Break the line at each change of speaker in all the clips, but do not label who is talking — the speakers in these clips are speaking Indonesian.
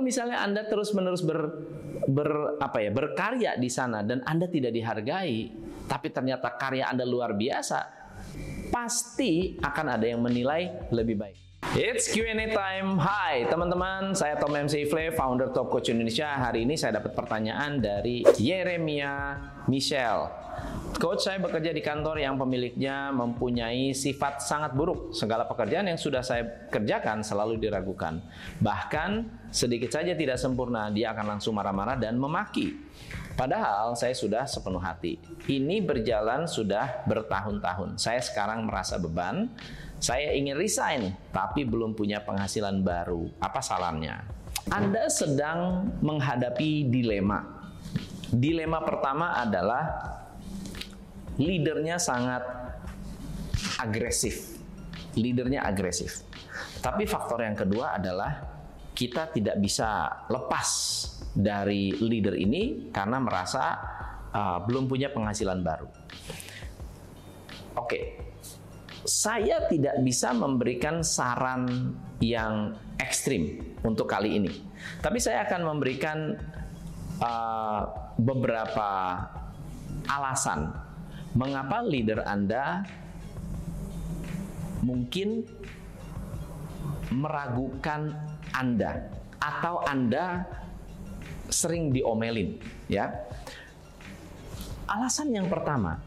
kalau misalnya Anda terus-menerus ber, ber apa ya, berkarya di sana dan Anda tidak dihargai, tapi ternyata karya Anda luar biasa, pasti akan ada yang menilai lebih baik. It's Q&A time. Hai teman-teman, saya Tom MC Ifle, founder Top Coach Indonesia. Hari ini saya dapat pertanyaan dari Yeremia Michelle. Coach, saya bekerja di kantor yang pemiliknya mempunyai sifat sangat buruk. Segala pekerjaan yang sudah saya kerjakan selalu diragukan. Bahkan sedikit saja tidak sempurna, dia akan langsung marah-marah dan memaki. Padahal saya sudah sepenuh hati. Ini berjalan sudah bertahun-tahun. Saya sekarang merasa beban. Saya ingin resign, tapi belum punya penghasilan baru. Apa salahnya? Anda sedang menghadapi dilema. Dilema pertama adalah leadernya sangat agresif. Leadernya agresif. Tapi faktor yang kedua adalah kita tidak bisa lepas dari leader ini karena merasa uh, belum punya penghasilan baru. Oke, okay. Saya tidak bisa memberikan saran yang ekstrim untuk kali ini, tapi saya akan memberikan uh, beberapa alasan mengapa leader Anda mungkin meragukan Anda atau Anda sering diomelin, ya. Alasan yang pertama,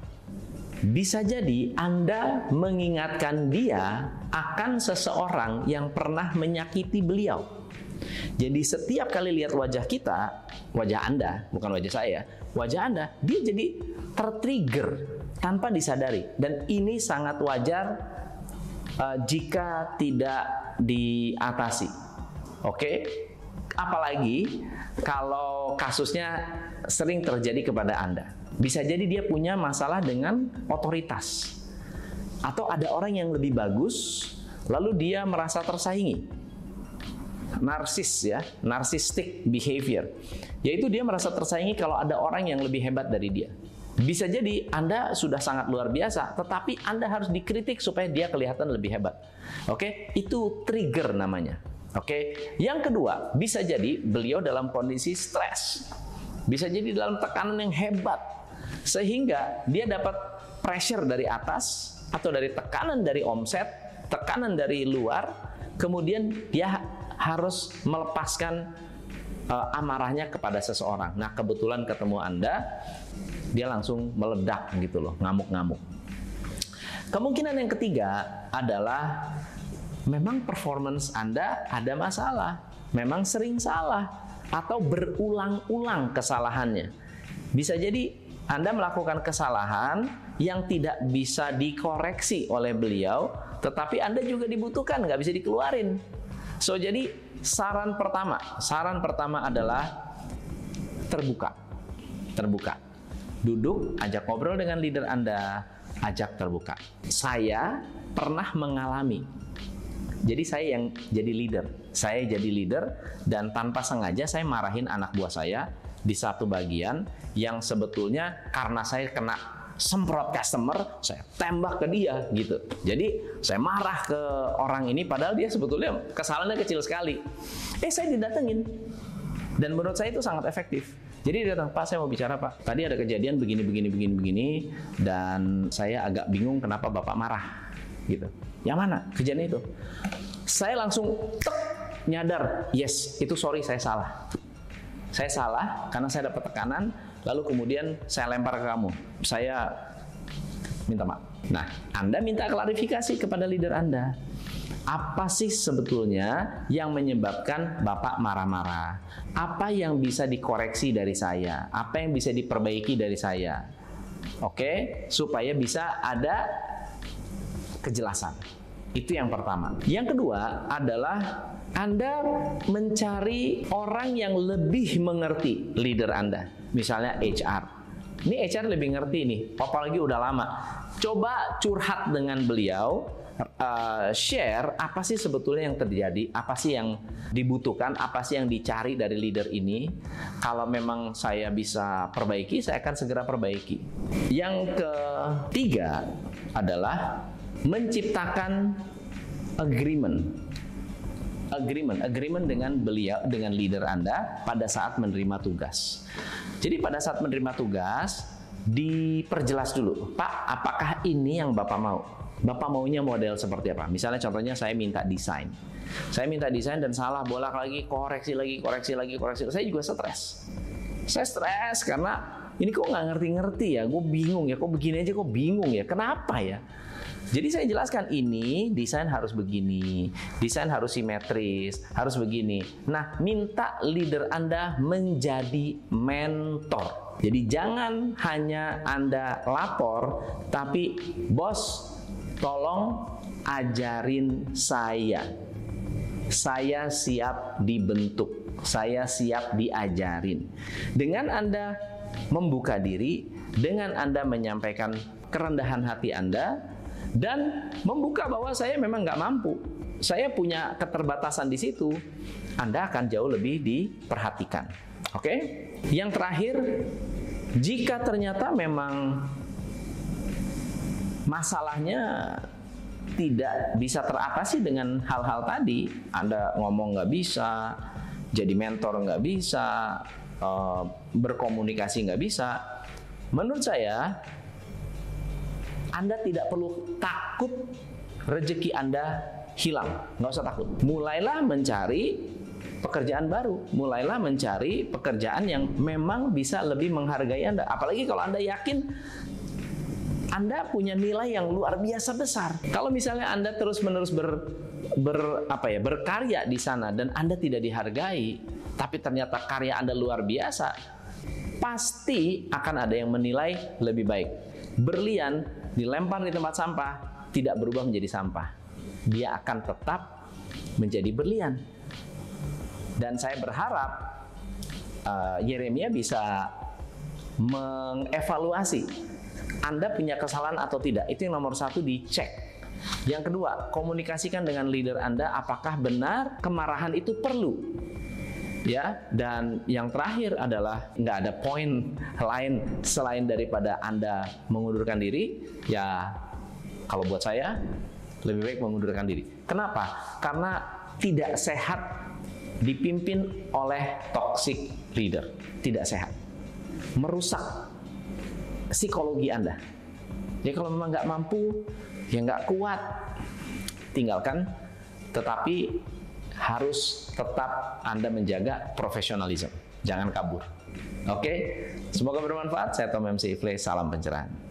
bisa jadi Anda mengingatkan dia akan seseorang yang pernah menyakiti beliau. Jadi setiap kali lihat wajah kita, wajah Anda, bukan wajah saya, wajah Anda, dia jadi tertrigger tanpa disadari dan ini sangat wajar uh, jika tidak diatasi. Oke. Okay? Apalagi kalau kasusnya sering terjadi kepada Anda. Bisa jadi dia punya masalah dengan otoritas. Atau ada orang yang lebih bagus lalu dia merasa tersaingi narsis ya, narcissistic behavior. Yaitu dia merasa tersaingi kalau ada orang yang lebih hebat dari dia. Bisa jadi Anda sudah sangat luar biasa, tetapi Anda harus dikritik supaya dia kelihatan lebih hebat. Oke, itu trigger namanya. Oke, yang kedua bisa jadi beliau dalam kondisi stres, bisa jadi dalam tekanan yang hebat, sehingga dia dapat pressure dari atas atau dari tekanan dari omset, tekanan dari luar, kemudian dia harus melepaskan uh, amarahnya kepada seseorang. Nah, kebetulan ketemu Anda, dia langsung meledak gitu loh, ngamuk-ngamuk. Kemungkinan yang ketiga adalah memang performance Anda ada masalah, memang sering salah atau berulang-ulang kesalahannya. Bisa jadi Anda melakukan kesalahan yang tidak bisa dikoreksi oleh beliau, tetapi Anda juga dibutuhkan, nggak bisa dikeluarin. So jadi saran pertama, saran pertama adalah terbuka, terbuka duduk, ajak ngobrol dengan leader Anda, ajak terbuka. Saya pernah mengalami. Jadi saya yang jadi leader. Saya jadi leader dan tanpa sengaja saya marahin anak buah saya di satu bagian yang sebetulnya karena saya kena semprot customer, saya tembak ke dia gitu. Jadi saya marah ke orang ini padahal dia sebetulnya kesalahannya kecil sekali. Eh saya didatengin. Dan menurut saya itu sangat efektif. Jadi dia datang, Pak saya mau bicara Pak. Tadi ada kejadian begini, begini, begini, begini. Dan saya agak bingung kenapa Bapak marah. Gitu. Yang mana kejadian itu? Saya langsung tek, nyadar, yes, itu sorry saya salah. Saya salah karena saya dapat tekanan, lalu kemudian saya lempar ke kamu. Saya minta maaf. Nah, Anda minta klarifikasi kepada leader Anda apa sih sebetulnya yang menyebabkan Bapak marah-marah? Apa yang bisa dikoreksi dari saya? Apa yang bisa diperbaiki dari saya? Oke, supaya bisa ada kejelasan. Itu yang pertama. Yang kedua adalah Anda mencari orang yang lebih mengerti leader Anda. Misalnya HR. Ini HR lebih ngerti nih, apalagi udah lama. Coba curhat dengan beliau, uh, share apa sih sebetulnya yang terjadi, apa sih yang dibutuhkan, apa sih yang dicari dari leader ini. Kalau memang saya bisa perbaiki, saya akan segera perbaiki. Yang ketiga adalah menciptakan agreement. agreement, agreement dengan beliau dengan leader Anda pada saat menerima tugas. Jadi pada saat menerima tugas diperjelas dulu, Pak, apakah ini yang Bapak mau? Bapak maunya model seperti apa? Misalnya contohnya saya minta desain. Saya minta desain dan salah bolak lagi, koreksi lagi, koreksi lagi, koreksi. Saya juga stres. Saya stres karena ini kok nggak ngerti-ngerti ya, gue bingung ya, kok begini aja kok bingung ya, kenapa ya? Jadi saya jelaskan ini desain harus begini, desain harus simetris, harus begini. Nah, minta leader Anda menjadi mentor. Jadi jangan hanya Anda lapor, tapi bos tolong ajarin saya. Saya siap dibentuk, saya siap diajarin. Dengan Anda membuka diri dengan Anda menyampaikan kerendahan hati Anda dan membuka bahwa saya memang nggak mampu. Saya punya keterbatasan di situ. Anda akan jauh lebih diperhatikan. Oke? Yang terakhir, jika ternyata memang masalahnya tidak bisa teratasi dengan hal-hal tadi, Anda ngomong nggak bisa, jadi mentor nggak bisa, Eh, berkomunikasi nggak bisa, menurut saya Anda tidak perlu takut rezeki Anda hilang, nggak usah takut. Mulailah mencari pekerjaan baru, mulailah mencari pekerjaan yang memang bisa lebih menghargai Anda. Apalagi kalau Anda yakin anda punya nilai yang luar biasa besar. Kalau misalnya Anda terus-menerus ber, ber apa ya, berkarya di sana dan Anda tidak dihargai, tapi ternyata karya Anda luar biasa, pasti akan ada yang menilai lebih baik. Berlian dilempar di tempat sampah tidak berubah menjadi sampah. Dia akan tetap menjadi berlian. Dan saya berharap uh, Yeremia bisa mengevaluasi Anda punya kesalahan atau tidak. Itu yang nomor satu dicek. Yang kedua, komunikasikan dengan leader Anda apakah benar kemarahan itu perlu ya. Dan yang terakhir adalah nggak ada poin lain selain daripada anda mengundurkan diri ya kalau buat saya lebih baik mengundurkan diri. Kenapa? Karena tidak sehat dipimpin oleh toxic leader. Tidak sehat. Merusak psikologi anda. Ya kalau memang nggak mampu ya nggak kuat tinggalkan. Tetapi harus tetap Anda menjaga profesionalisme. Jangan kabur. Oke, semoga bermanfaat. Saya Tom MC Ifle, salam pencerahan.